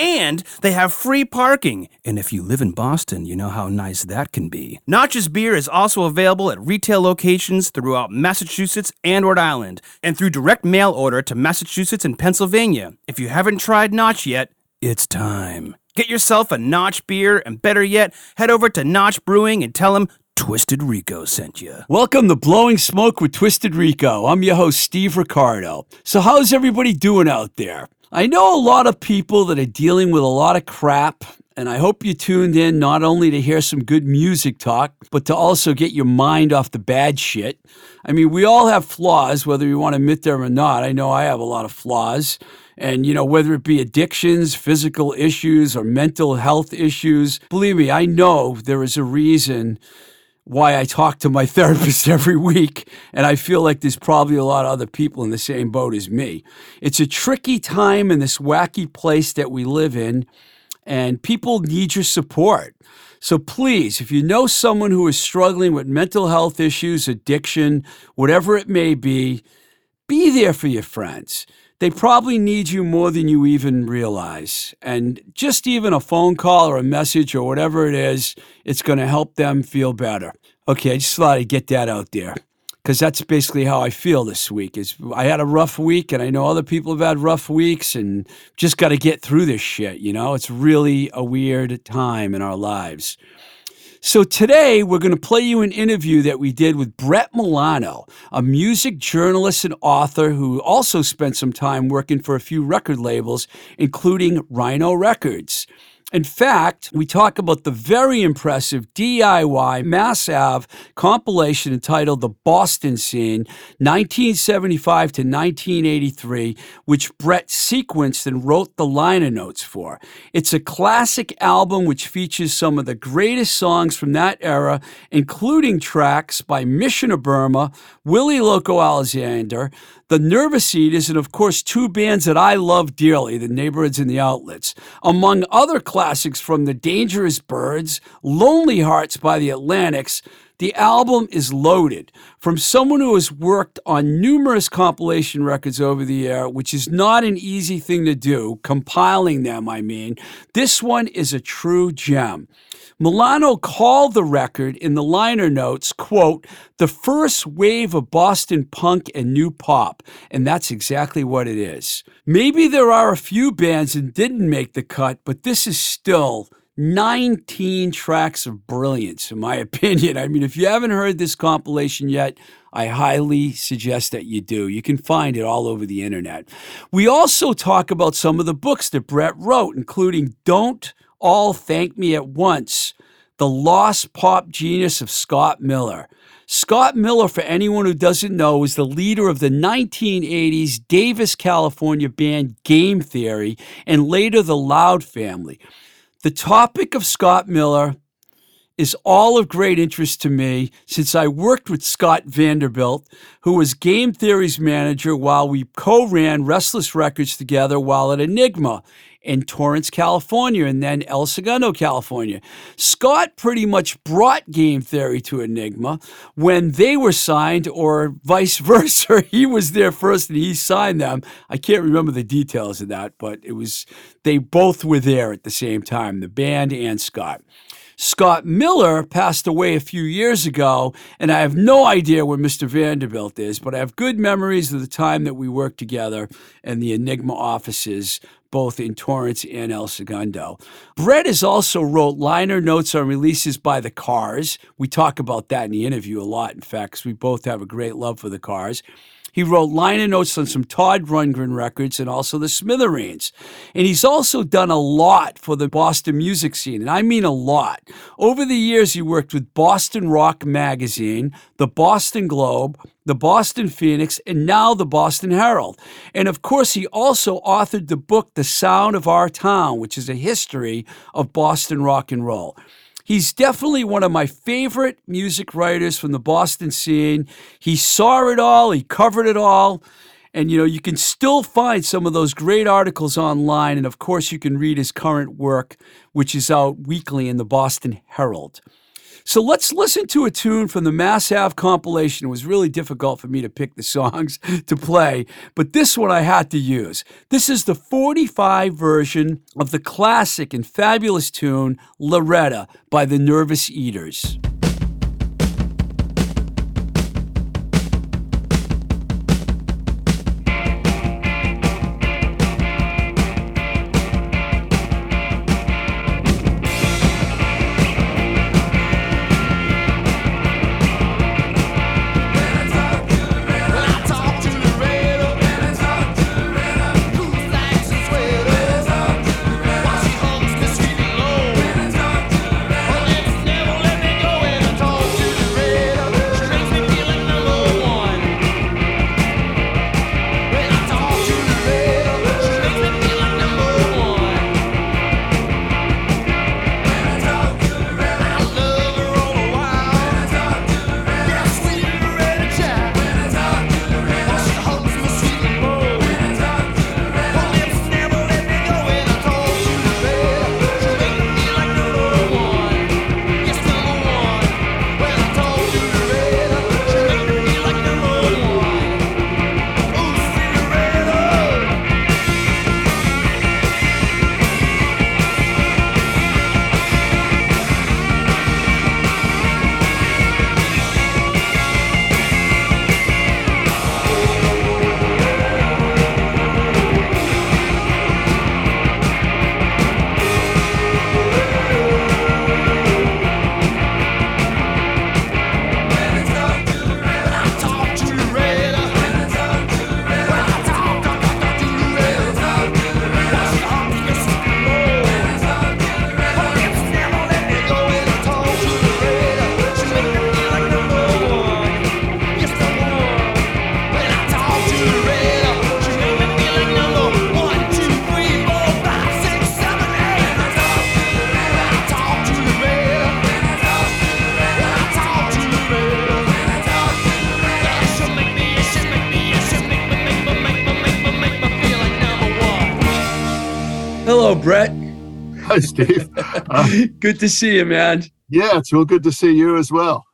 and they have free parking. And if you live in Boston, you know how nice that can be. Notch's beer is also available at retail locations throughout Massachusetts and Rhode Island, and through direct mail order to Massachusetts and Pennsylvania. If you haven't tried Notch yet, it's time. Get yourself a Notch beer, and better yet, head over to Notch Brewing and tell them Twisted Rico sent you. Welcome to Blowing Smoke with Twisted Rico. I'm your host, Steve Ricardo. So, how's everybody doing out there? I know a lot of people that are dealing with a lot of crap, and I hope you tuned in not only to hear some good music talk, but to also get your mind off the bad shit. I mean, we all have flaws, whether you want to admit them or not. I know I have a lot of flaws. And, you know, whether it be addictions, physical issues, or mental health issues, believe me, I know there is a reason why I talk to my therapist every week, and I feel like there's probably a lot of other people in the same boat as me. It's a tricky time in this wacky place that we live in, and people need your support. So please, if you know someone who is struggling with mental health issues, addiction, whatever it may be, be there for your friends they probably need you more than you even realize. And just even a phone call or a message or whatever it is, it's going to help them feel better. Okay, I just thought I'd get that out there because that's basically how I feel this week. Is I had a rough week, and I know other people have had rough weeks, and just got to get through this shit. You know, it's really a weird time in our lives. So today we're going to play you an interview that we did with Brett Milano, a music journalist and author who also spent some time working for a few record labels, including Rhino Records. In fact, we talk about the very impressive DIY Mass Ave compilation entitled The Boston Scene, 1975 to 1983, which Brett sequenced and wrote the liner notes for. It's a classic album which features some of the greatest songs from that era, including tracks by Mission of Burma, Willie Loco Alexander, the Nervous Eaters, and of course, two bands that I love dearly, the Neighborhoods and the Outlets. Among other classics from the Dangerous Birds, Lonely Hearts by the Atlantics, the album is loaded. From someone who has worked on numerous compilation records over the year, which is not an easy thing to do, compiling them, I mean, this one is a true gem. Milano called the record in the liner notes, quote, the first wave of Boston punk and new pop. And that's exactly what it is. Maybe there are a few bands that didn't make the cut, but this is still 19 tracks of brilliance, in my opinion. I mean, if you haven't heard this compilation yet, I highly suggest that you do. You can find it all over the internet. We also talk about some of the books that Brett wrote, including Don't all thank me at once. The lost pop genius of Scott Miller. Scott Miller, for anyone who doesn't know, was the leader of the 1980s Davis, California band Game Theory and later the Loud Family. The topic of Scott Miller is all of great interest to me since I worked with Scott Vanderbilt, who was Game Theory's manager while we co ran Restless Records together while at Enigma in Torrance, California, and then El Segundo, California. Scott pretty much brought game theory to Enigma when they were signed, or vice versa. he was there first and he signed them. I can't remember the details of that, but it was they both were there at the same time, the band and Scott. Scott Miller passed away a few years ago, and I have no idea where Mr. Vanderbilt is, but I have good memories of the time that we worked together in the Enigma offices both in Torrance and El Segundo. Brett has also wrote liner notes on releases by the Cars. We talk about that in the interview a lot, in fact, because we both have a great love for the Cars. He wrote liner notes on some Todd Rundgren records and also the Smithereens. And he's also done a lot for the Boston music scene, and I mean a lot. Over the years, he worked with Boston Rock Magazine, the Boston Globe, the Boston Phoenix, and now the Boston Herald. And of course, he also authored the book The Sound of Our Town, which is a history of Boston rock and roll. He's definitely one of my favorite music writers from the Boston scene. He saw it all, he covered it all. And you know, you can still find some of those great articles online. And of course, you can read his current work, which is out weekly in the Boston Herald. So let's listen to a tune from the Mass Ave compilation. It was really difficult for me to pick the songs to play, but this one I had to use. This is the 45 version of the classic and fabulous tune Loretta by the Nervous Eaters. Hello, Brett. Hi, Steve. Uh, good to see you, man. Yeah, it's real good to see you as well.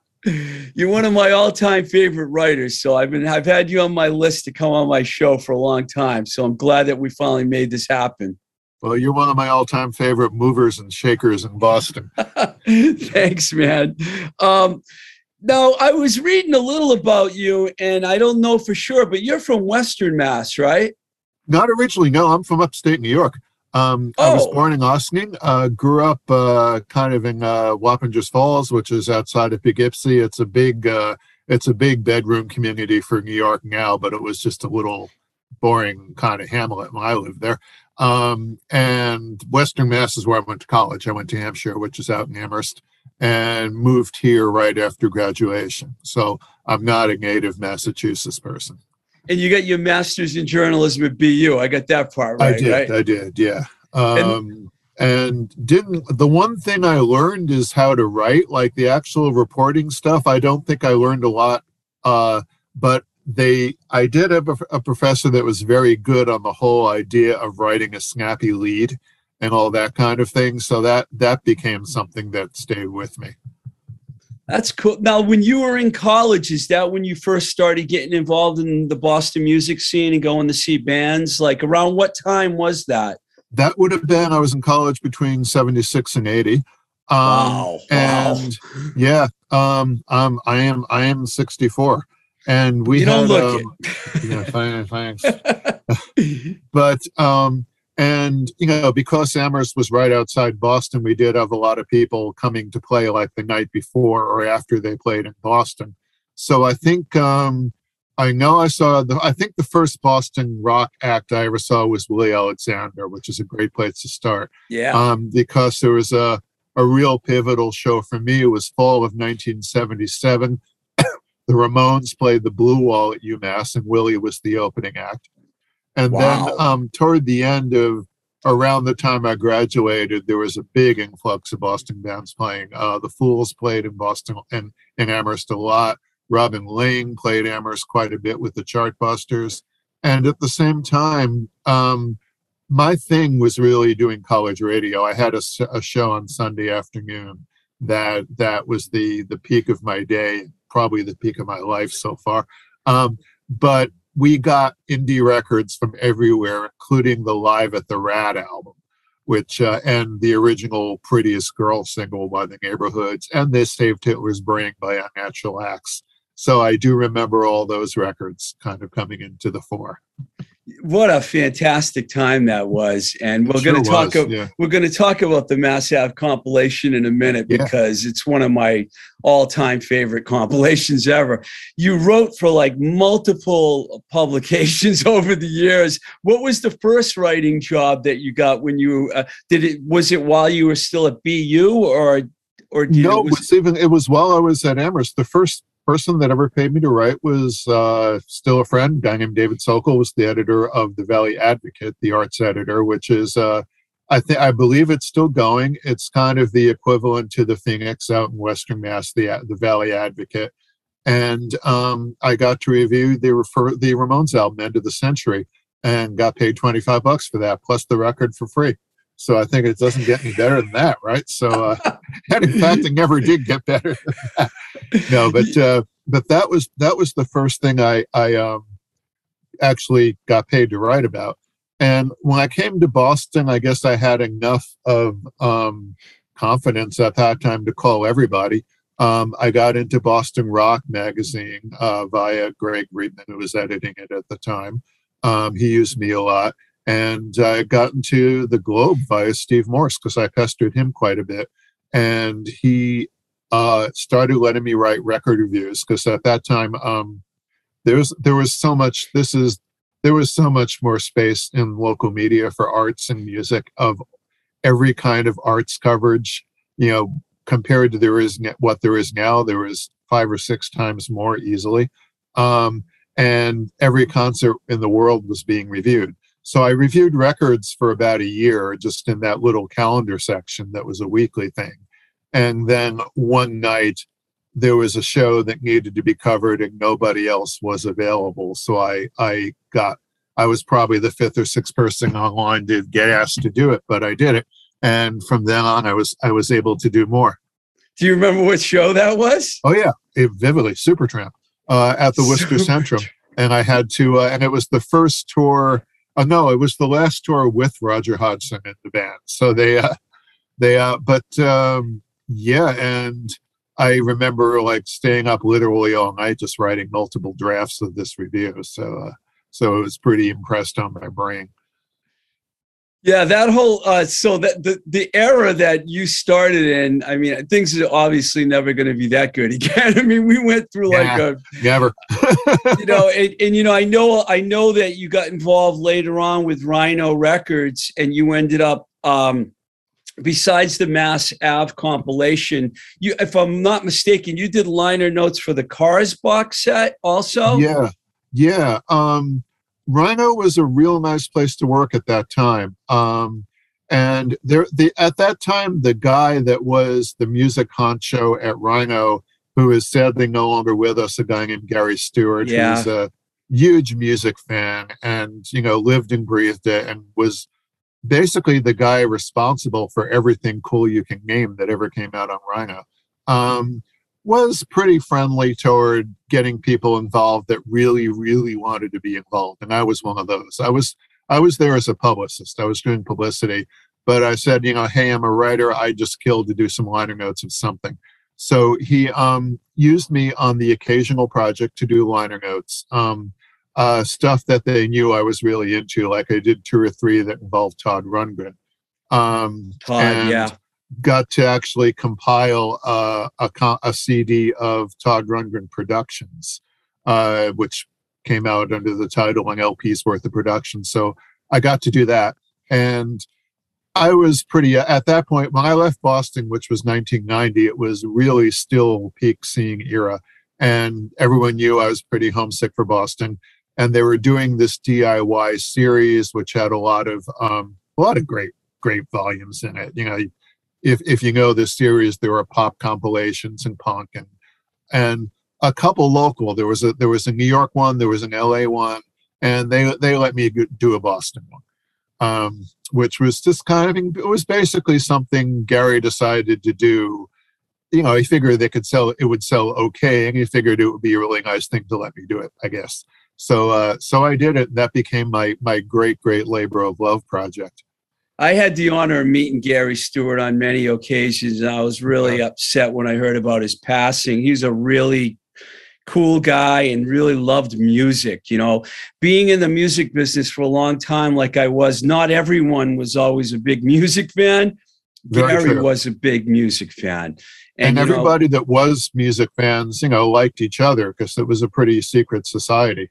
You're one of my all-time favorite writers, so I've been I've had you on my list to come on my show for a long time. So I'm glad that we finally made this happen. Well, you're one of my all-time favorite movers and shakers in Boston. Thanks, man. Um, now, I was reading a little about you, and I don't know for sure, but you're from Western Mass, right? Not originally, no. I'm from upstate New York. Um, I was Oh. born in Ossining, uh, grew up uh, kind of in uh, Wappingers Falls, which is outside of Poughkeepsie. It's a big, uh, it's a big bedroom community for New York now, but it was just a little boring kind of hamlet when I lived there. Um, and Western Mass is where I went to college. I went to Hampshire, which is out in Amherst, and moved here right after graduation. So I'm not a native Massachusetts person. And you got your master's in journalism at BU. I got that part right. I did. right? I did. Yeah. Um, and didn't the one thing I learned is how to write, like the actual reporting stuff. I don't think I learned a lot. Uh, but they, I did have a, a professor that was very good on the whole idea of writing a snappy lead and all that kind of thing. So that that became something that stayed with me. That's cool. Now, when you were in college, is that when you first started getting involved in the Boston music scene and going to see bands? Like around what time was that? That would have been I was in college between seventy six and eighty. Um, wow. Wow. and yeah um um i am i am 64 and we you don't had, look um, yeah fine, thanks but um and you know because amherst was right outside boston we did have a lot of people coming to play like the night before or after they played in boston so i think um i know i saw the i think the first boston rock act i ever saw was willie alexander which is a great place to start yeah. um, because there was a, a real pivotal show for me. It was fall of 1977. the Ramones played the Blue Wall at UMass, and Willie was the opening act. And Wow. then um, toward the end of around the time I graduated, there was a big influx of Boston bands playing. Uh, the Fools played in Boston and in Amherst a lot. Robin Lane played Amherst quite a bit with the Chartbusters. And at the same time, um, my thing was really doing college radio. I had a, a, show on Sunday afternoon that that was the the peak of my day, probably the peak of my life so far. Um, but we got indie records from everywhere, including the Live at the Rat album, which uh, and the original Prettiest Girl single by the Neighborhoods, and This Saved Hitler's Brain by Unnatural Axe. So I do remember all those records kind of coming into the fore what a fantastic time that was and we're sure going to talk was, yeah. we're going to talk about the mass ave compilation in a minute because yeah. it's one of my all-time favorite compilations ever you wrote for like multiple publications over the years what was the first writing job that you got when you uh, did it was it while you were still at bu or or no, it was, it was even it was while I was at Amherst. The first person that ever paid me to write was uh, still a friend. Guy named David Sokol was the editor of the Valley Advocate, the arts editor, which is uh, I think I believe it's still going. It's kind of the equivalent to the Phoenix out in Western Mass, the the Valley Advocate. And um, I got to review the refer the Ramones album, End of the Century, and got paid twenty five bucks for that, plus the record for free. So I think it doesn't get any better than that, right? So, uh, and in fact, it never did get better. no, but uh, but that was that was the first thing I I um, actually got paid to write about. And when I came to Boston, I guess I had enough of um, confidence at that time to call everybody. Um, I got into Boston Rock magazine uh, via Greg Reibman, who was editing it at the time. Um, he used me a lot and I got into the Globe via Steve Morse because I pestered him quite a bit, and he uh, started letting me write record reviews because at that time um, there was there was so much. This is there was so much more space in local media for arts and music of every kind of arts coverage. You know, compared to there is what there is now, there was five or six times more easily. Um, and every concert in the world was being reviewed. So I reviewed records for about a year just in that little calendar section that was a weekly thing. And then one night there was a show that needed to be covered and nobody else was available. So I, I got, I was probably the fifth or sixth person online to get asked to do it, but I did it. And from then on, I was, I was able to do more. Do you remember what show that was? Oh yeah, it, vividly, Supertramp uh, at the Worcester Centrum. And I had to, uh, and it was the first tour uh, no, it was the last tour with Roger Hodgson in the band. So they, uh, they, uh, but um, yeah, and I remember like staying up literally all night just writing multiple drafts of this review. So, uh, so it was pretty impressed on my brain. Yeah, that whole uh, so that the the era that you started in, I mean, things are obviously never going to be that good again. I mean, we went through yeah, like a never, you know, and, and you know, I know I know that you got involved later on with Rhino Records, and you ended up. Um, besides the Mass Ave compilation, you, if I'm not mistaken, you did liner notes for the Cars box set also. Yeah, yeah. Um, Rhino was a real nice place to work at that time. Um, and there, the at that time, the guy that was the music honcho at Rhino, who is sadly no longer with us, a guy named Gary Stewart, yeah. who's a huge music fan and you know lived and breathed it, and was basically the guy responsible for everything cool you can name that ever came out on Rhino. Um, was pretty friendly toward getting people involved that really, really wanted to be involved. And I was one of those. I was I was there as a publicist. I was doing publicity, but I said, you know, hey, I'm a writer. I just killed to do some liner notes of something. So he um, used me on the occasional project to do liner notes, um, uh, stuff that they knew I was really into. Like I did two or three that involved Todd Rundgren. Um, Todd, yeah got to actually compile uh, a, a CD of Todd Rundgren Productions, uh, which came out under the title an LP's worth of production. So I got to do that. And I was pretty, at that point, when I left Boston, which was 1990, it was really still peak seeing era. And everyone knew I was pretty homesick for Boston. And they were doing this DIY series, which had a lot of um, a lot of great great volumes in it. You know, if if you know this series, there were pop compilations and punk and and a couple local. There was a there was a New York one, there was an LA one, and they they let me do a Boston one, um, which was just kind of it was basically something Gary decided to do. You know, he figured they could sell it would sell okay, and he figured it would be a really nice thing to let me do it. I guess so. Uh, so I did it. And that became my my great great labor of love project. I had the honor of meeting Gary Stewart on many occasions, and I was really upset when I heard about his passing. He's a really cool guy and really loved music. You know, being in the music business for a long time, like I was, not everyone was always a big music fan. Very Gary true. was a big music fan. And, and everybody know, that was music fans, you know, liked each other because it was a pretty secret society.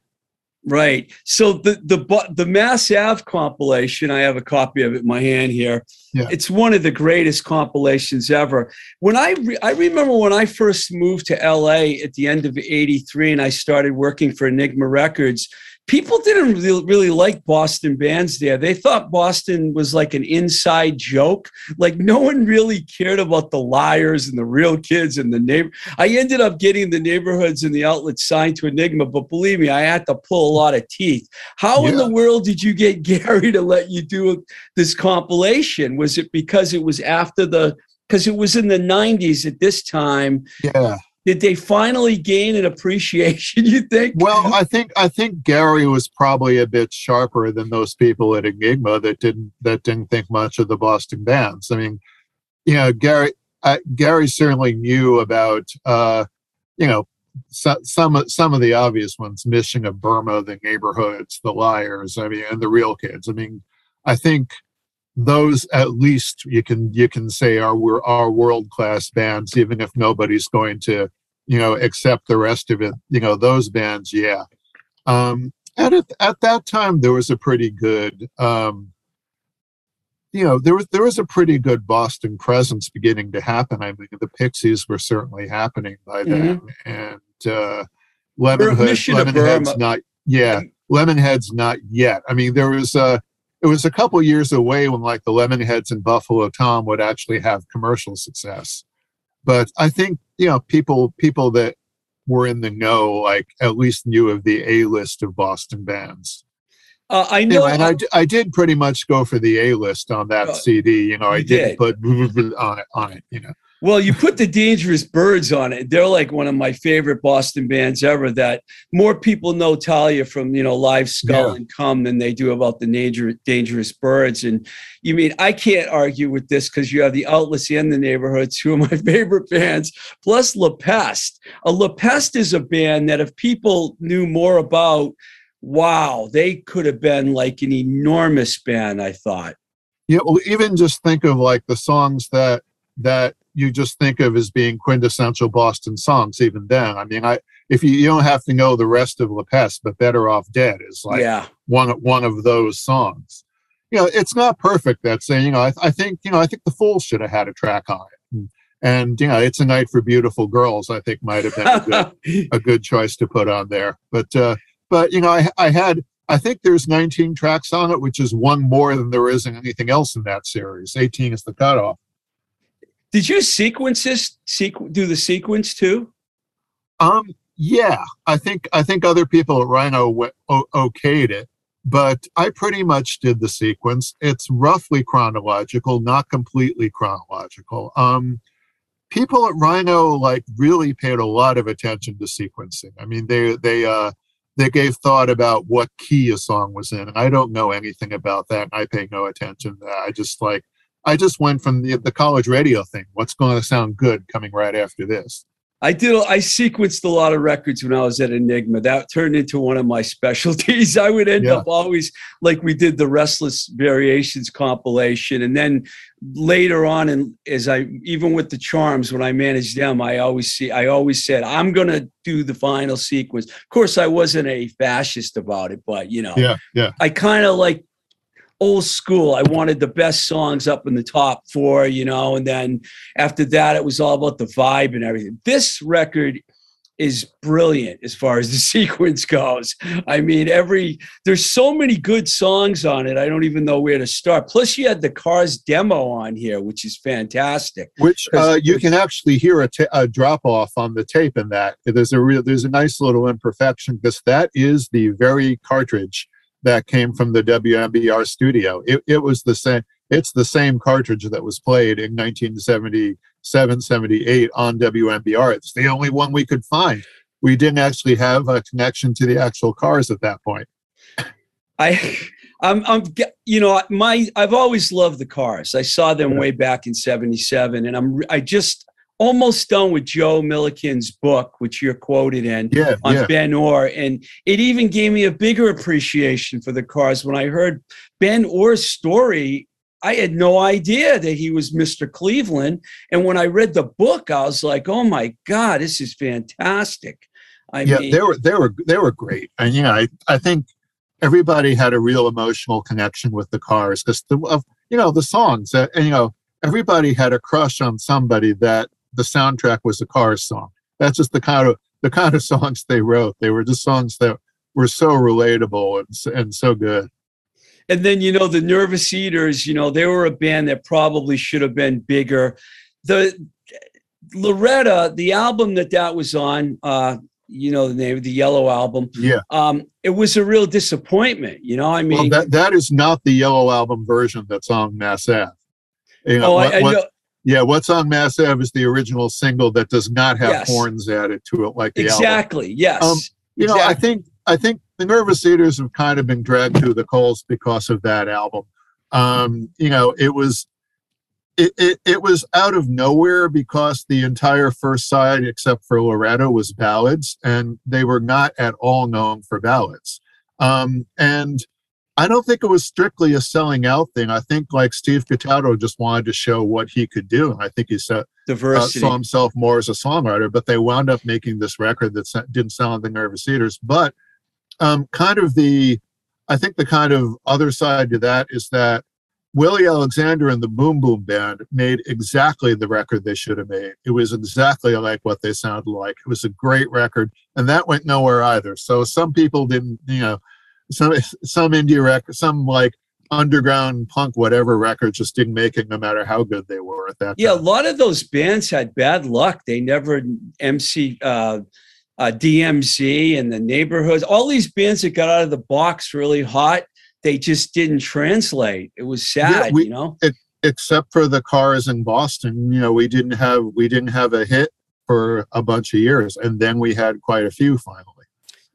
Right. So the the the Mass Ave compilation, I have a copy of it in my hand here. Yeah. It's one of the greatest compilations ever. When I re- I remember when I first moved to LA at the end of 83 and I started working for Enigma Records, people didn't really, really like Boston bands there. They thought Boston was like an inside joke. Like no one really cared about the liars and the real kids and the neighbor. I ended up getting the neighborhoods and the outlets signed to Enigma, but believe me, I had to pull a lot of teeth. How yeah. in the world did you get Gary to let you do this compilation? Was it because it was after the because it was in the 90s at this time. Yeah did they finally gain an appreciation you think? Well i think i think gary was probably a bit sharper than those people at enigma that didn't that didn't think much of the boston bands. I mean you know gary uh, gary certainly knew about uh you know so, some some of the obvious ones mission of burma the neighborhoods the liars i mean and the real kids. I mean i think those at least you can you can say are we're our world class bands even if nobody's going to you know accept the rest of it you know those bands yeah. Um and at, at that time there was a pretty good um you know there was there was a pretty good boston presence beginning to happen. I mean the pixies were certainly happening by then. Mm-hmm. and uh lemonhead lemonhead's not yeah. Lemonhead's not yet. I mean there was uh it was a couple years away when like the Lemonheads and Buffalo Tom would actually have commercial success. But I think you know people people that were in the know like at least knew of the A list of Boston bands. Uh, I know, and I, I did pretty much go for the A list on that uh, CD. You know, I didn't did. put on it on it. You know, well, you put the Dangerous Birds on it. They're like one of my favorite Boston bands ever. That more people know Thalia from you know Live Skull yeah. and Come than they do about the Dangerous Dangerous Birds. And you mean I can't argue with this because you have the Outlets and the Neighborhoods, two of my favorite bands, plus La Peste. A La Peste is a band that if people knew more about, wow, they could have been like an enormous band. I thought. Yeah, well, even just think of like the songs that that you just think of as being quintessential Boston songs. Even then, I mean, I if you, you don't have to know the rest of La Peste, but Better Off Dead is like yeah. one one of those songs. You know, it's not perfect. That saying, you know, I, I think you know, I think the Fools should have had a track on it. And, and you know, it's a night for beautiful girls. I think might have been a good, a good choice to put on there. But uh, but you know, I I had I think there's 19 tracks on it, which is one more than there is in anything else in that series. 18 is the cutoff. Did you sequence this? Sequ- do the sequence too? Um, yeah, I think I think other people at Rhino w- o- okayed it, but I pretty much did the sequence. It's roughly chronological, not completely chronological. Um, people at Rhino like really paid a lot of attention to sequencing. I mean, they they uh, they gave thought about what key a song was in, I don't know anything about that. I pay no attention. to that. I just like I just went from the, the college radio thing. What's going to sound good coming right after this? I did. I sequenced a lot of records when I was at Enigma. That turned into one of my specialties. I would end yeah. up always like we did the Restless Variations compilation, and then later on, and as I even with the Charms when I managed them, I always see. I always said I'm going to do the final sequence. Of course, I wasn't a fascist about it, but you know, yeah, yeah. I kind of like old school. I wanted the best songs up in the top four, you know, and then after that, it was all about the vibe and everything. This record is brilliant as far as the sequence goes. I mean, every there's so many good songs on it. I don't even know where to start. Plus, you had the Cars demo on here, which is fantastic. Which uh, you can actually hear a, ta- a drop off on the tape in that. There's a real there's a nice little imperfection because that is the very cartridge that came from the WMBR studio. It, it was the same. It's the same cartridge that was played in 1977, 78 on WMBR. It's the only one we could find. We didn't actually have a connection to the actual cars at that point. I, I'm, I'm, you know, my, I've always loved the cars. I saw them way back in '77, and I'm, I just almost done with Joe Milliken's book, which you're quoted in yeah, on yeah. Ben Orr. And it even gave me a bigger appreciation for the cars when I heard Ben Orr's story I had no idea that he was Mr. Cleveland. And when I read the book, I was like, "Oh my God, this is fantastic!" I yeah, mean, they were they were they were great, and you know, I I think everybody had a real emotional connection with the cars because the of you know the songs that and you know everybody had a crush on somebody that the soundtrack was a Cars song. That's just the kind of the kind of songs they wrote. They were just songs that were so relatable and and so good and then you know the Nervous Eaters, you know they were a band that probably should have been bigger. The Loretta, the album that that was on, uh, you know the name of the Yellow album. Yeah. Um, it was a real disappointment. You know, I mean, well, that that is not the Yellow album version that's on Mass Ave. You know, oh, what, I, I know. Yeah, what's on Mass Ave is the original single that does not have yes. horns added to it, like the exactly. Album. Yes. Um, you exactly. know, I think I think the Nervous Eaters have kind of been dragged through the coals because of that album. Um, you know, it was it, it, it was out of nowhere because the entire first side, except for Loretta, was ballads, and they were not at all known for ballads. Um, and I don't think it was strictly a selling out thing. I think like Steve Cataldo just wanted to show what he could do, and I think he said, uh, saw himself more as a songwriter. But they wound up making this record that didn't sound like the Nervous Eaters, but um, kind of the, I think the kind of other side to that is that Willie Alexander and the Boom Boom Band made exactly the record they should have made. It was exactly like what they sounded like. It was a great record, and that went nowhere either. So some people didn't, you know, some some indie record, some like underground punk whatever records just didn't make it no matter how good they were at that yeah time. a lot of those bands had bad luck they never mc uh uh, DMZ and the neighborhoods, all these bands that got out of the box really hot, they just didn't translate. It was sad, yeah, we, you know. It, except for the cars in Boston, you know, we didn't have we didn't have a hit for a bunch of years, and then we had quite a few finally.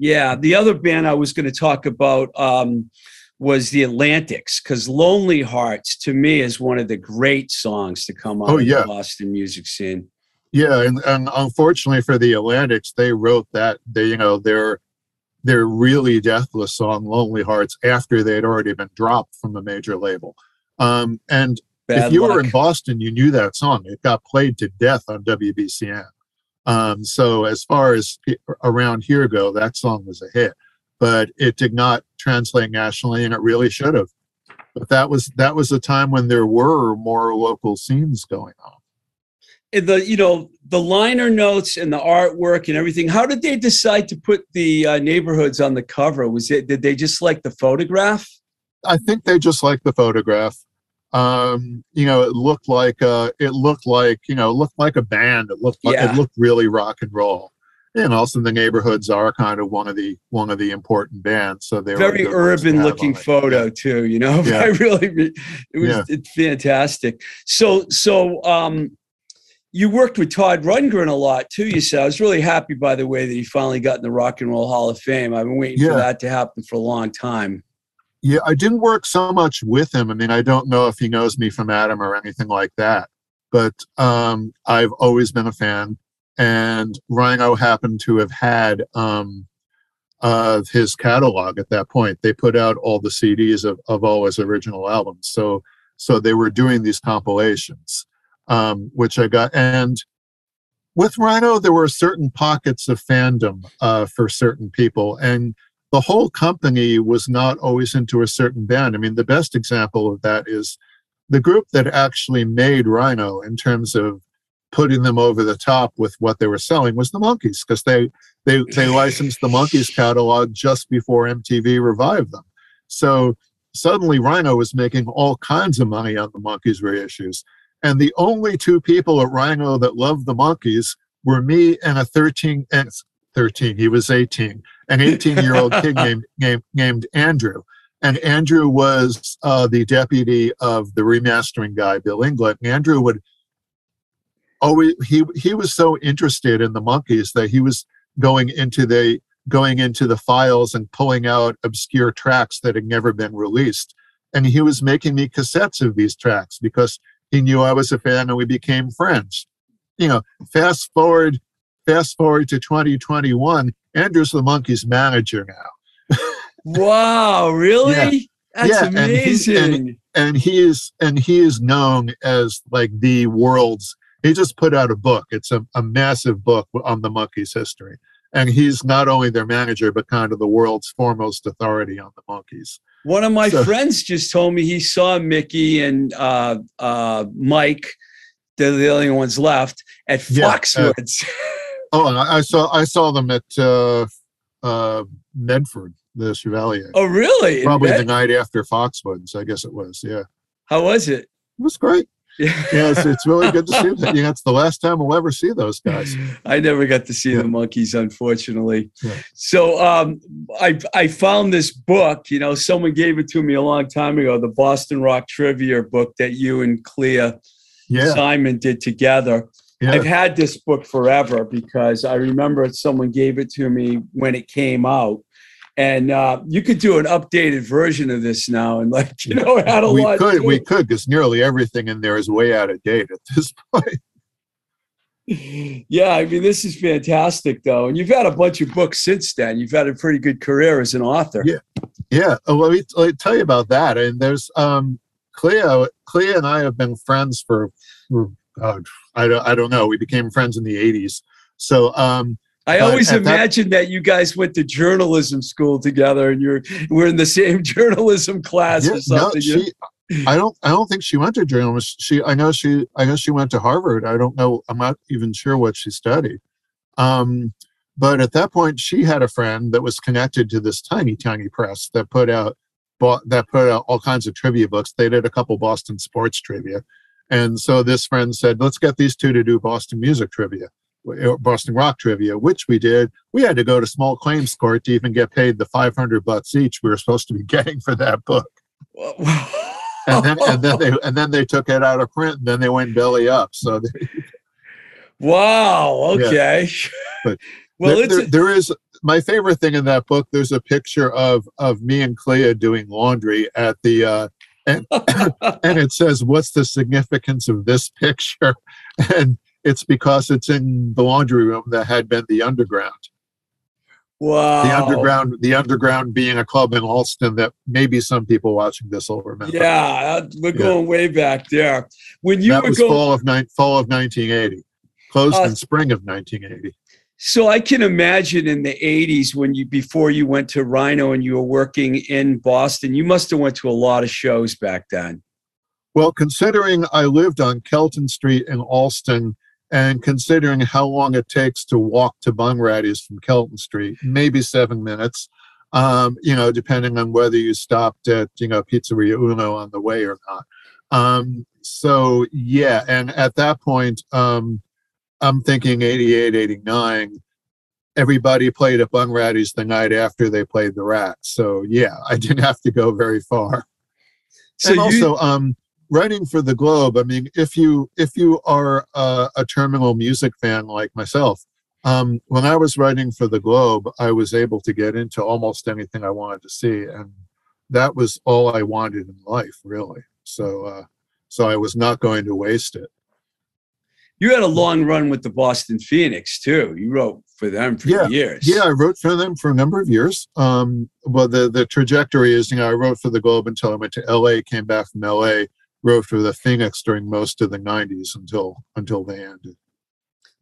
Yeah, the other band I was going to talk about um, was the Atlantics, because "Lonely Hearts" to me is one of the great songs to come out oh, yeah. of the Boston music scene. Yeah, and, and unfortunately for the Atlantics, they wrote that they you know their their really deathless song "Lonely Hearts" after they had already been dropped from a major label. Um, and Bad if you luck. were in Boston, you knew that song. It got played to death on WBCN. Um, so as far as around here go, that song was a hit, but it did not translate nationally, and it really should have. But that was that was a time when there were more local scenes going on. And the you know the liner notes and the artwork and everything how did they decide to put the uh, neighborhoods on the cover? Was it did they just like the photograph? I think they just like the photograph um you know it looked like uh it looked like you know it looked like a band it looked like yeah. it looked really rock and roll and also the neighborhoods are kind of one of the one of the important bands so they're very urban looking photo yeah. too you know yeah. i really it was yeah. it's fantastic so so um you worked with Todd Rundgren a lot too. You said I was really happy, by the way, that he finally got in the Rock and Roll Hall of Fame. I've been waiting for that to happen for a long time. Yeah, I didn't work so much with him. I mean, I don't know if he knows me from Adam or anything like that, but um, I've always been a fan. And Rhino happened to have had um, uh, his catalog at that point. They put out all the CDs of, of all his original albums. So, so they were doing these compilations um, which I got. And with Rhino, there were certain pockets of fandom uh, for certain people, and the whole company was not always into a certain band. I mean, the best example of that is the group that actually made Rhino in terms of putting them over the top with what they were selling was the Monkees because they they they licensed the Monkees catalog just before MTV revived them. So suddenly Rhino was making all kinds of money on the Monkees reissues. And the only two people at Rhino that loved the Monkees were me and a 13 and 13, he was 18, an 18 year old kid named, named, named Andrew. And Andrew was uh, the deputy of the remastering guy, Bill Inglot. Andrew would always he he was so interested in the Monkees that he was going into the going into the files and pulling out obscure tracks that had never been released. And he was making me cassettes of these tracks because he knew I was a fan and we became friends. You know, fast forward, fast forward to 2021, Andrew's the Monkees' manager now. wow, really? Yeah. That's Yeah, and he- amazing. and- and he is and he is known as like the world's he just put out a book it's a, a massive book on the Monkees history and he's not only their manager but kind of the world's foremost authority on the Monkees One of my So- friends just told me he saw Mickey and uh, uh, Mike, they're the only ones left, at Yeah, uh, Foxwoods. Oh and I, I saw i saw them at uh uh medford the chevalier oh, really? Probably the night after foxwoods i guess it was yeah How was it? It was great yeah it's, it's really good to see them yeah, it's the last time we'll ever see those guys I never got to see Yeah. the Monkees, unfortunately. Yeah. So um, I I found this book. You know, someone gave it to me a long time ago. The Boston Rock Trivia book that you and Clea yeah Simon did together. Yeah I've had this book forever because I remember someone gave it to me when it came out. And uh, you could do an updated version of this now, and like you know, add a we lot. could to we could because nearly everything in there is way out of date at this point yeah, I mean, this is fantastic, though. And you've had a bunch of books since then. You've had a pretty good career as an author. Yeah. yeah Well, let me, let me tell you about that and there's um Clea Clea and i have been friends for, for God, I, don't, I don't know. We became friends in the 80s so um I always at that- imagined that, you guys went to journalism school together, and you're we're in the same journalism class yeah, or no, something. know? she, i don't i don't think she went to journalism. She i know she i know she went to harvard. I don't know i'm not even sure what she studied. Um but at that point she had a friend that was connected to this tiny tiny press that put out bought that put out all kinds of trivia books. They did a couple boston sports trivia and so this friend said let's get these two to do boston music trivia boston rock trivia which we did we had to go to small claims court to even get paid the 500 bucks each we were supposed to be getting for that book and then and then they and then they took it out of print and then they went belly up so they, wow. Yeah. Okay. But well, there, it's there- there is my favorite thing in that book there's a picture of of me and clea doing laundry at the uh and and it says what's the significance of this picture and it's because it's in the laundry room that had been the underground wow. the underground the underground being a club in Allston that maybe some people watching this will remember Yeah, we're Yeah. going way back there. When you that were was going, fall of nine fall of 1980 closed Uh, in spring of 1980 so I can imagine in the '80s when you before you went to Rhino and you were working in Boston, you must have went to a lot of shows back then. Well, considering I lived on Kelton Street in Allston, and considering how long it takes to walk to Bunratty's from Kelton Street, maybe seven minutes, um, you know, depending on whether you stopped at, you know, Pizzeria Uno on the way or not. Um, so, yeah, and at that point, um, I'm thinking 88, 89. Everybody played at Bunratty's the night after they played the Rats. So, yeah, I didn't have to go very far So and you, also um writing for the globe i mean if you if you are uh, a terminal music fan like myself um when i was writing for the globe i was able to get into almost anything i wanted to see and that was all i wanted in life really so uh so i was not going to waste it you had a long run with the Boston Phoenix too. You wrote for them for Yeah, years. yeah i wrote for them for a number of years um well the the trajectory is you know i wrote for the globe until i went to la came back from la wrote for the phoenix during most of the 90s until until they ended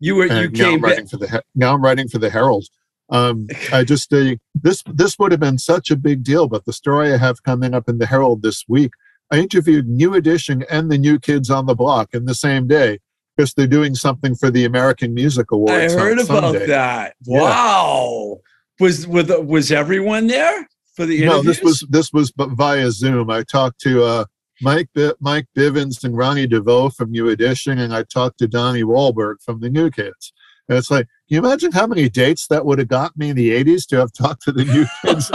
you were you and now came I'm back. writing for the now I'm writing for the Herald. Um, I just uh, this this would have been such a big deal, but the story I have coming up in the Herald this week, I interviewed New Edition and the New Kids on the Block in the same day, because they're doing something for the American Music Awards. I heard about Sunday. that. Yeah. Wow. Was with was everyone there for the No, this was this was via Zoom. I talked to uh, Mike Mike Bivins and Ronnie DeVoe from New Edition, and I talked to Donnie Wahlberg from the New Kids. And it's like, can you imagine how many dates that would have got me in the '80s to have talked to the New Kids?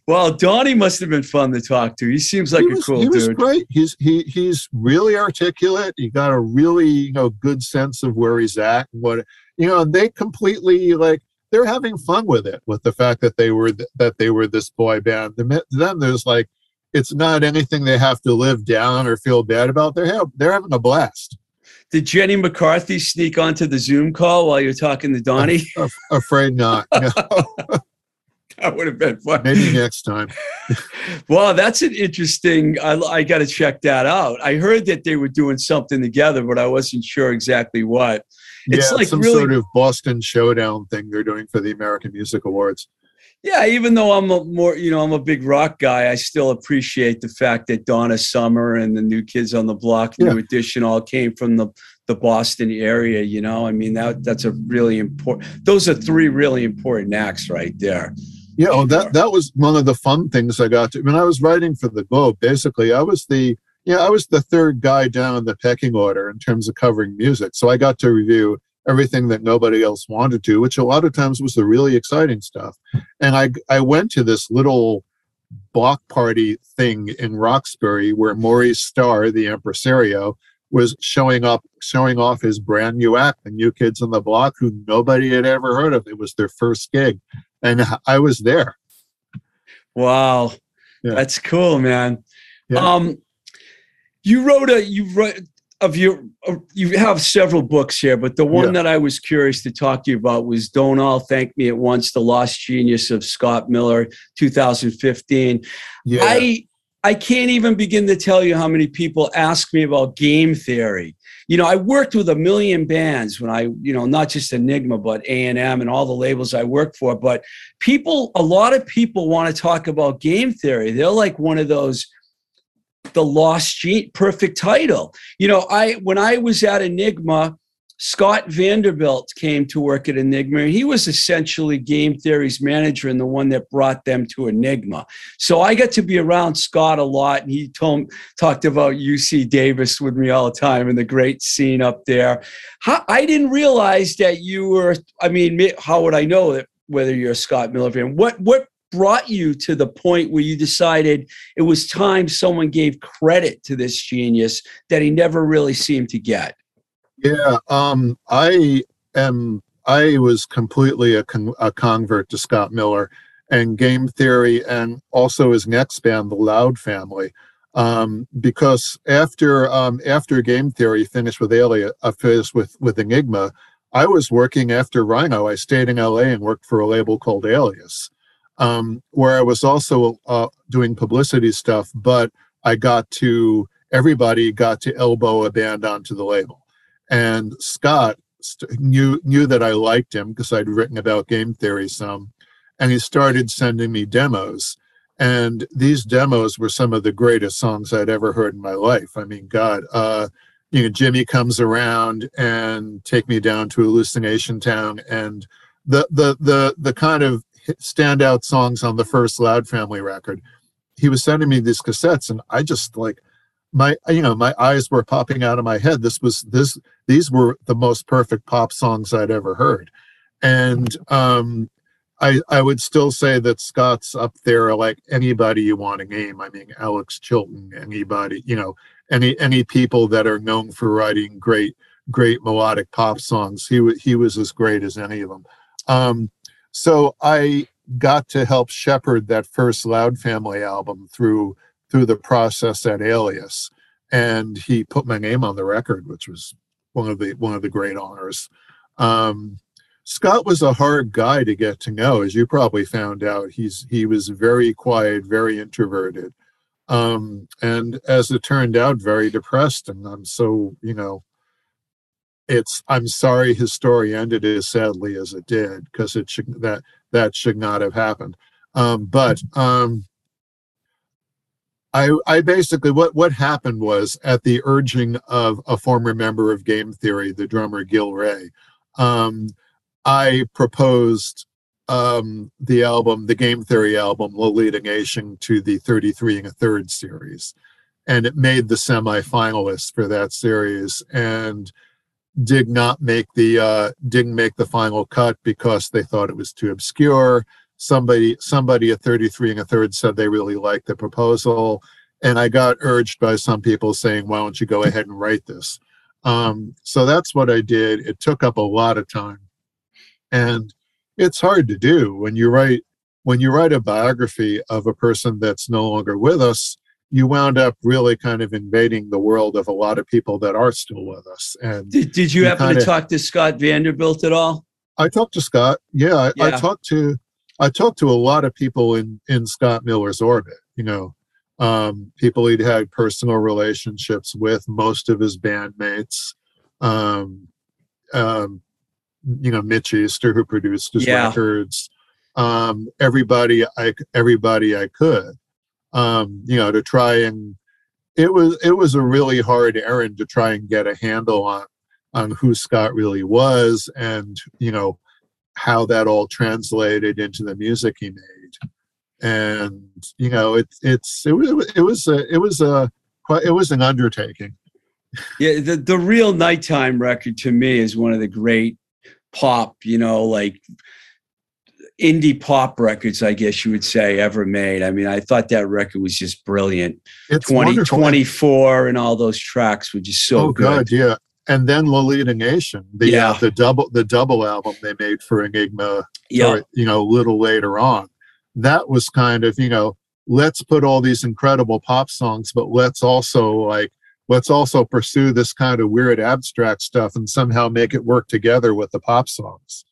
well, Donnie must have been fun to talk to. He seems like he a was, cool he was dude. great. He's he he's really articulate. He got a really you know good sense of where he's at and what you know. And they completely like they're having fun with it, with the fact that they were th- that they were this boy band. To them, there's like it's not anything they have to live down or feel bad about. They're ha- they're having a blast. Did Jenny McCarthy sneak onto the Zoom call while you're talking to Donnie? Af- afraid not. No, that would have been fun. maybe next time. Well, that's an interesting. I, I got to check that out. I heard that they were doing something together, but I wasn't sure exactly what. It's yeah, like some really- sort of Boston Showdown thing they're doing for the American Music Awards. Yeah, even though I'm a more, you know, I'm a big rock guy, I still appreciate the fact that Donna Summer and the New Kids on the Block, New Yeah. Edition, all came from the the Boston area. You know, I mean that that's a really important. Those are three really important acts right there. Yeah, oh, that that was one of the fun things I got to when I was writing for the Globe. Basically, I was the yeah I was the third guy down the pecking order in terms of covering music. So I got to review everything that nobody else wanted to, which a lot of times was the really exciting stuff. And I I went to this little block party thing in Roxbury where Maurice Starr, the impresario, was showing up, showing off his brand new act, the New Kids on the Block, who nobody had ever heard of. It was their first gig, and I was there. Wow, Yeah. that's cool, man. Yeah. Um, you wrote a you wrote of your uh, you have several books here, but the one Yeah. that I was curious to talk to you about was "Don't All Thank Me at Once: The Lost Genius of Scott Miller," 2015. Yeah. I I can't even begin to tell you how many people ask me about game theory. You know, I worked with a million bands when I, you know, not just Enigma, but A and M and all the labels I worked for. But people, a lot of people want to talk about game theory. They're like one of those, the lost gene, perfect title. You know, I when I was at Enigma, Scott Vanderbilt came to work at Enigma. He was essentially game theory's manager and the one that brought them to Enigma. So I got to be around Scott a lot, and he told talked about UC Davis with me all the time and the great scene up there. How, I didn't realize that you were. I mean, how would I know that whether you're a Scott Miller fan? What what brought you to the point where you decided it was time someone gave credit to this genius that he never really seemed to get? Yeah, um, I am. I was completely a, con- a convert to Scott Miller and game theory, and also his next band, the Loud Family, um, because after um, after game theory finished with Alias, uh, finished with with Enigma, I was working after Rhino. I stayed in LA and worked for a label called Alias, um, where I was also uh, doing publicity stuff. But I got to everybody got to elbow a band onto the label and Scott st- knew knew that I liked him because I'd written about game theory some, and he started sending me demos. And these demos were some of the greatest songs I'd ever heard in my life. I mean, God, uh, you know, Jimmy comes around and take me down to hallucination town, and the the the the kind of standout songs on the first Loud Family record. He was sending me these cassettes, and I just like my you know my eyes were popping out of my head. This was this these were the most perfect pop songs I'd ever heard. And um, I, I would still say that Scott's up there like anybody you want to name. I mean, Alex Chilton, anybody, you know, any any people that are known for writing great great melodic pop songs. He wa- he was as great as any of them. Um, so I got to help shepherd that first Loud Family album through through the process at Alias, and he put my name on the record, which was one of the one of the great honors. Um, Scott was a hard guy to get to know, as you probably found out. He's he was very quiet, very introverted, um, and as it turned out, very depressed. And I'm so you know, it's I'm sorry his story ended as sadly as it did because it should that that should not have happened. Um, but um, I, I basically what what happened was at the urging of a former member of Game Theory, the drummer Gil Ray, um, I proposed um, the album, the Game Theory album, Lolita Nation, to the 33 and a third series, and it made the semi-finalists for that series, and did not make the uh, didn't make the final cut because they thought it was too obscure. Somebody somebody at 33 and a third said they really liked the proposal and i got urged by some people saying why don't you go ahead and write this? Um, so that's what i did. It took up a lot of time. And it's hard to do when you write when you write a biography of a person that's no longer with us you wound up really kind of invading the world of a lot of people that are still with us and Did, did you You happen kinda- to talk to Scott Vanderbilt at all? I talked to Scott. Yeah, I, I talked to I talked to a lot of people in in Scott Miller's orbit. You know, um, people he'd had personal relationships with, most of his bandmates. Um, um, you know, Mitch Easter, who produced his Yeah. records. Um, everybody, I everybody I could. Um, you know, to try and it was it was a really hard errand to try and get a handle on on who Scott really was and you know how that all translated into the music he made. And you know it's it's it was it was a it was a it was an undertaking. Yeah, the, the real nighttime record to me is one of the great pop, you know, like indie pop records, I guess you would say, ever made. I mean, I thought that record was just brilliant. it's 20, wonderful. 24 and all those tracks were just so oh good. god yeah and then Lolita Nation the Yeah. uh, the double the double album they made for Enigma Yeah. or, you know, a little later on. That was kind of, you know, let's put all these incredible pop songs, but let's also like, let's also pursue this kind of weird abstract stuff and somehow make it work together with the pop songs.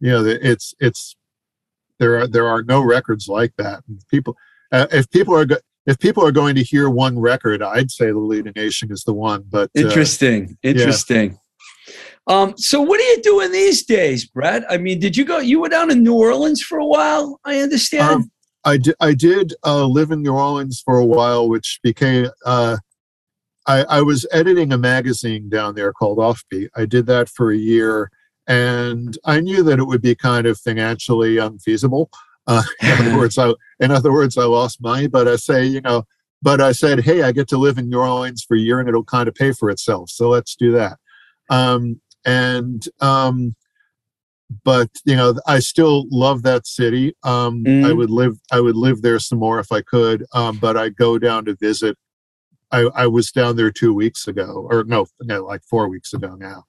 You know, it's, it's, there are, there are no records like that. And people, uh, if people are, go- if people are going to hear one record, I'd say the Lolita Nation is the one, but uh, Interesting. Interesting. Um, so what are you doing these days, Brett? I mean, did you go you were down in New Orleans for a while, I understand? Um, I did. I did uh, live in New Orleans for a while, which became. Uh, I, I was editing a magazine down there called Offbeat. I did that for a year, and I knew that it would be kind of financially unfeasible. Uh, in other words, I in other words, I lost money. But I say, you know, but I said, hey, I get to live in New Orleans for a year, and it'll kind of pay for itself. So let's do that. Um, and um, but you know i still love that city um i Mhm. would live i would live there some more if i could um but i go down to visit i i was down there two weeks ago or no, no like four weeks ago now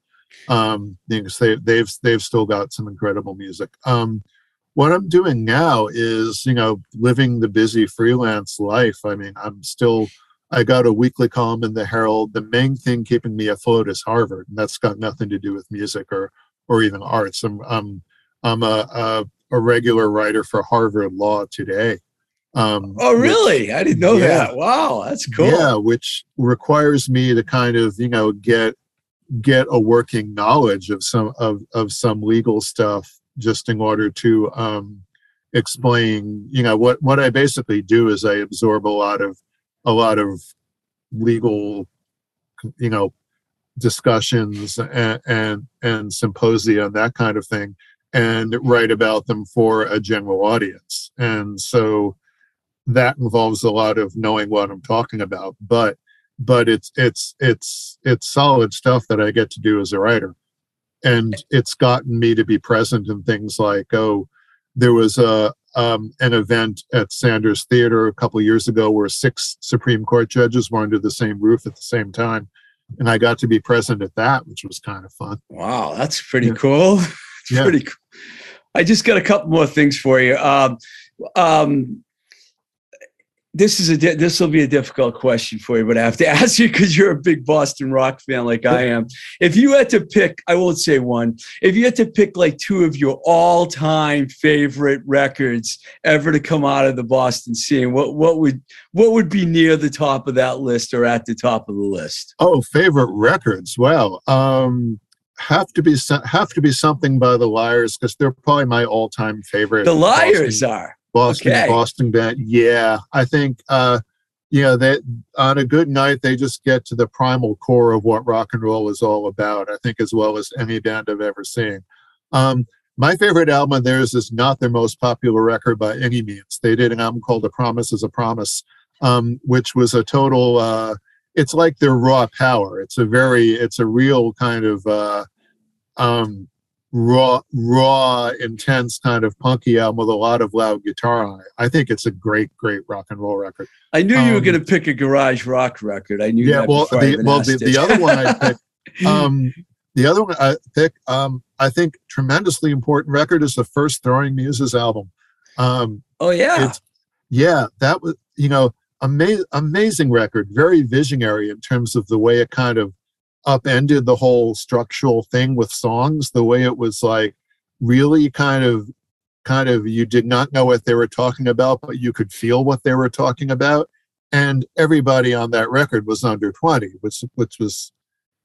um because they they've they've still got some incredible music um what i'm doing now is you know living the busy freelance life i mean i'm still i got a weekly column in the herald the main thing keeping me afloat is harvard and that's got nothing to do with music or or even arts. I'm I'm I'm a a, a regular writer for Harvard Law Today. Um, oh, which- really? I didn't know yeah. that. Wow, that's cool. Yeah, which requires me to kind of you know get get a working knowledge of some of of some legal stuff just in order to um, explain. You know what what I basically do is I absorb a lot of a lot of legal you know discussions and, and and symposia and that kind of thing and write about them for a general audience and so that involves a lot of knowing what i'm talking about but but it's it's it's it's solid stuff that i get to do as a writer and it's gotten me to be present in things like oh there was a um, an event at Sanders Theater a couple of years ago where six Supreme Court judges were under the same roof at the same time and I got to be present at that, which was kind of fun. Wow, that's pretty Yeah. cool. It's Yeah. pretty cool. I just got a couple more things for you. Um, um, this is a this will be a difficult question for you, but I have to ask you because you're a big Boston rock fan like I am. If you had to pick, I won't say one. If you had to pick like two of your all-time favorite records ever to come out of the Boston scene, what what would what would be near the top of that list or at the top of the list? Oh, favorite records. Well, um, have to be have to be something by the Liars because they're probably my all time favorite. The Liars Boston, are. Boston, okay. Boston band. Yeah, I think uh, you know, they on a good night they just get to the primal core of what rock and roll is all about. I think as well as any band I've ever seen. Um, my favorite album of theirs is not their most popular record by any means. They did an album called "A Promise Is a Promise," um, which was a total. Uh, it's like their raw power. It's a very, it's a real kind of uh, um, raw, raw, intense kind of punky album with a lot of loud guitar on it. I think it's a great, great rock and roll record. I knew you were Um, going to pick a garage rock record. I knew Yeah, that. well, the, well, the, it. the other one I picked, um, the other one I picked, um, I think tremendously important record is the first Throwing Muses album. Um, oh yeah, yeah that was you know ama- amazing record very visionary in terms of the way it kind of upended the whole structural thing with songs the way it was like really kind of kind of you did not know what they were talking about but you could feel what they were talking about. And everybody on that record was under 20 which which was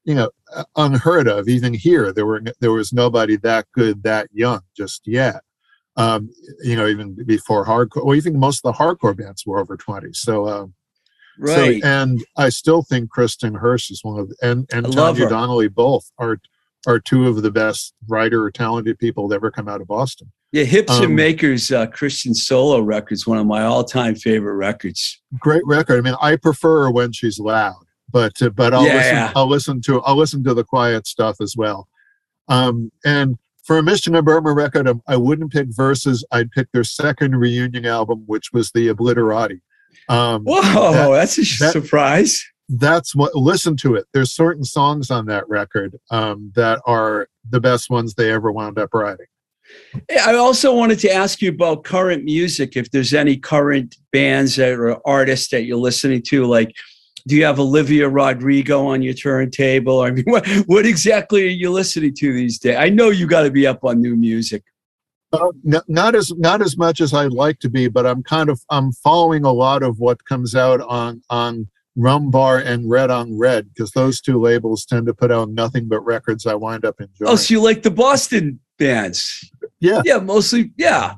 you know unheard of even here. There were there was nobody that good that young just yet. Um, you know, even before hardcore, or even most of the hardcore bands were over 20. So, um, right. so, and I still think Kristin Hersh is one of, and, and Tanya. Donelly both are, are two of the best writer or talented people to ever come out of Boston. yeah, Hips and um, Makers uh, Kristin solo records, one of my all-time favorite records. Great record. I mean, I prefer her when she's loud, but, uh, but I'll Yeah. listen, I'll listen to, I'll listen to the quiet stuff as well. Um, and for a Mission of Burma record, um, I wouldn't pick Verses. I'd pick their second reunion album, which was the Obliterati. Um, Whoa, that- that's a that- surprise. that's what listen to it there's certain songs on that record um, that are the best ones they ever wound up writing I also wanted to ask you about current music. If there's any current bands that or artists that you're listening to, like, do you have Olivia Rodrigo on your turntable? I mean, what, what exactly are you listening to these days? I know you got to be up on new music. Uh, n- not as not as much as i'd like to be but i'm kind of i'm following a lot of what comes out on on rum bar and red on red because those two labels tend to put out nothing but records i wind up enjoying Oh, so you like the Boston bands? Yeah. yeah, mostly. Yeah,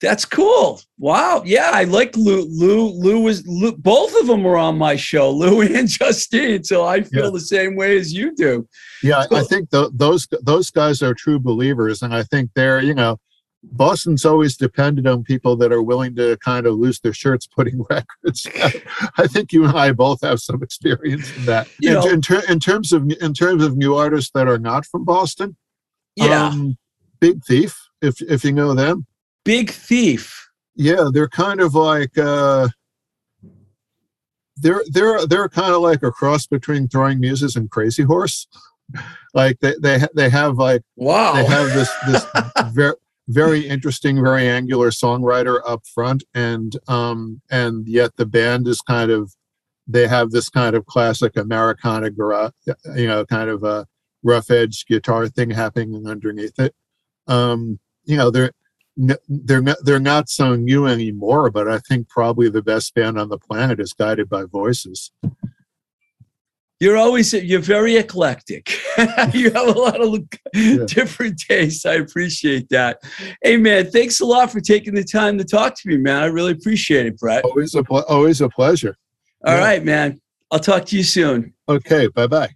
that's cool. Wow. Yeah, I like Lou. Lou. Lou was. Lou, both of them were on my show, Lou and Justine. So I feel Yeah. the same way as you do. Yeah, I- I think th- those those guys are true believers, and I think they're you know, Boston's always depended on people that are willing to kind of lose their shirts putting records. I think you and I both have some experience in that. You in, know- in, ter- in terms of in terms of new artists that are not from Boston, Yeah. um, Big Thief, if if you know them, Big Thief. yeah, they're kind of like. uh they're they're they're kind of like a cross between throwing muses and crazy horse like they they, they have like Wow. they have this this very very interesting very angular songwriter up front and um and yet the band is kind of they have this kind of classic americana garage you know kind of a rough edge guitar thing happening underneath it um you know they're they're not they're not so new anymore but i think probably the best band on the planet is guided by voices You're always you're very eclectic. you have a lot of Yeah. different tastes. I appreciate that. Hey man, thanks a lot for taking the time to talk to me, man. I really appreciate it, Brett. always a ple- always a pleasure All yeah. right, man. I'll talk to you soon. okay bye bye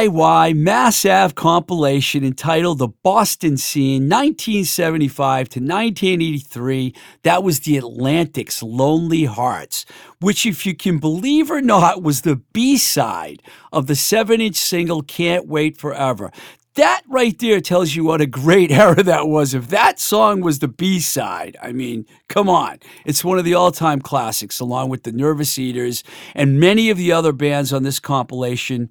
DIY Mass Ave compilation entitled The Boston Scene 1975 to 1983, that was the Atlantic's Lonely Hearts, which, if you can believe or not, was the B side of the seven inch single Can't Wait Forever. That right there tells you what a great era that was. If that song was the B side, I mean, come on. It's one of the all time classics, along with the Nervous Eaters and many of the other bands on this compilation.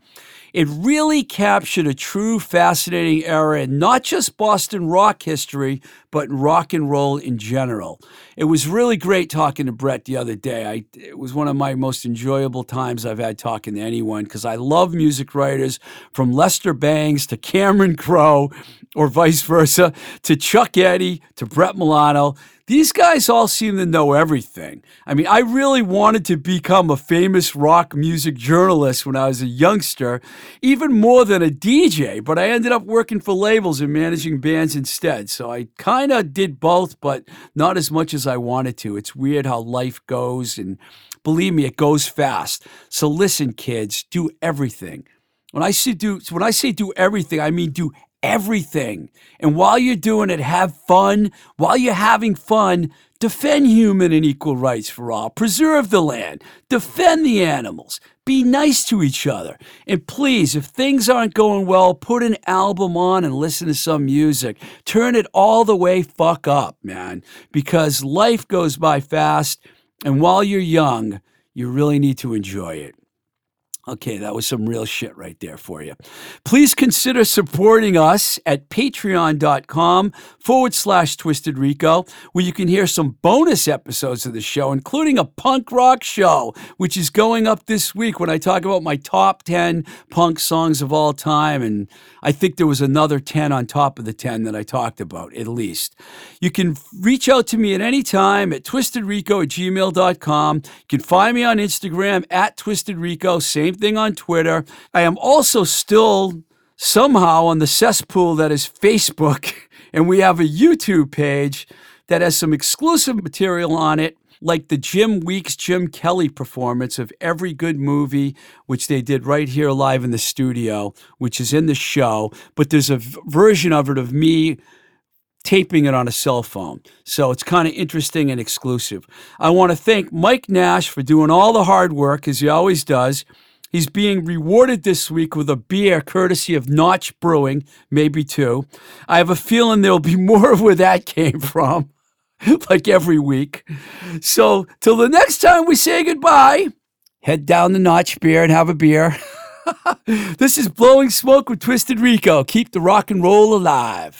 It really captured a true fascinating era in not just Boston rock history, but rock and roll in general. It was really great talking to Brett the other day. I, it was one of my most enjoyable times I've had talking to anyone because I love music writers from Lester Bangs to Cameron Crowe or vice versa to Chuck Eddy to Brett Milano. These guys all seem to know everything. I mean, I really wanted to become a famous rock music journalist when I was a youngster, even more than a DJ, but I ended up working for labels and managing bands instead. So I kind of did both, but not as much as I wanted to. It's weird how life goes, and believe me, it goes fast. So listen, kids, do everything. When I say do when I say do everything, I mean do everything. And while you're doing it, have fun. While you're having fun, defend human and equal rights for all. Preserve the land. Defend the animals. Be nice to each other. And please, if things aren't going well, put an album on and listen to some music. Turn it all the way fuck up, man. Because life goes by fast. And while you're young, you really need to enjoy it. Okay, that was some real shit right there for you. Please consider supporting us at patreon.com forward slash twisted rico, where you can hear some bonus episodes of the show, including a punk rock show, which is going up this week when I talk about my top 10 punk songs of all time. And I think there was another 10 on top of the 10 that I talked about, at least. You can reach out to me at any time at twistedrico at gmail.com. You can find me on Instagram at twistedrico, same thing on Twitter. I am also still somehow on the cesspool that is Facebook, and we have a YouTube page that has some exclusive material on it. Like the Jim Weeks, Jim Kelly performance of every good movie, which they did right here live in the studio, which is in the show. But there's a version of it of me taping it on a cell phone. So it's kind of interesting and exclusive. I want to thank Mike Nash for doing all the hard work, as he always does. He's being rewarded this week with a beer courtesy of Notch Brewing, maybe two. I have a feeling there'll be more of where that came from, like every week. So till the next time we say goodbye, head down to Notch Beer and have a beer. this is Blowing Smoke with Twisted Rico. Keep the rock and roll alive.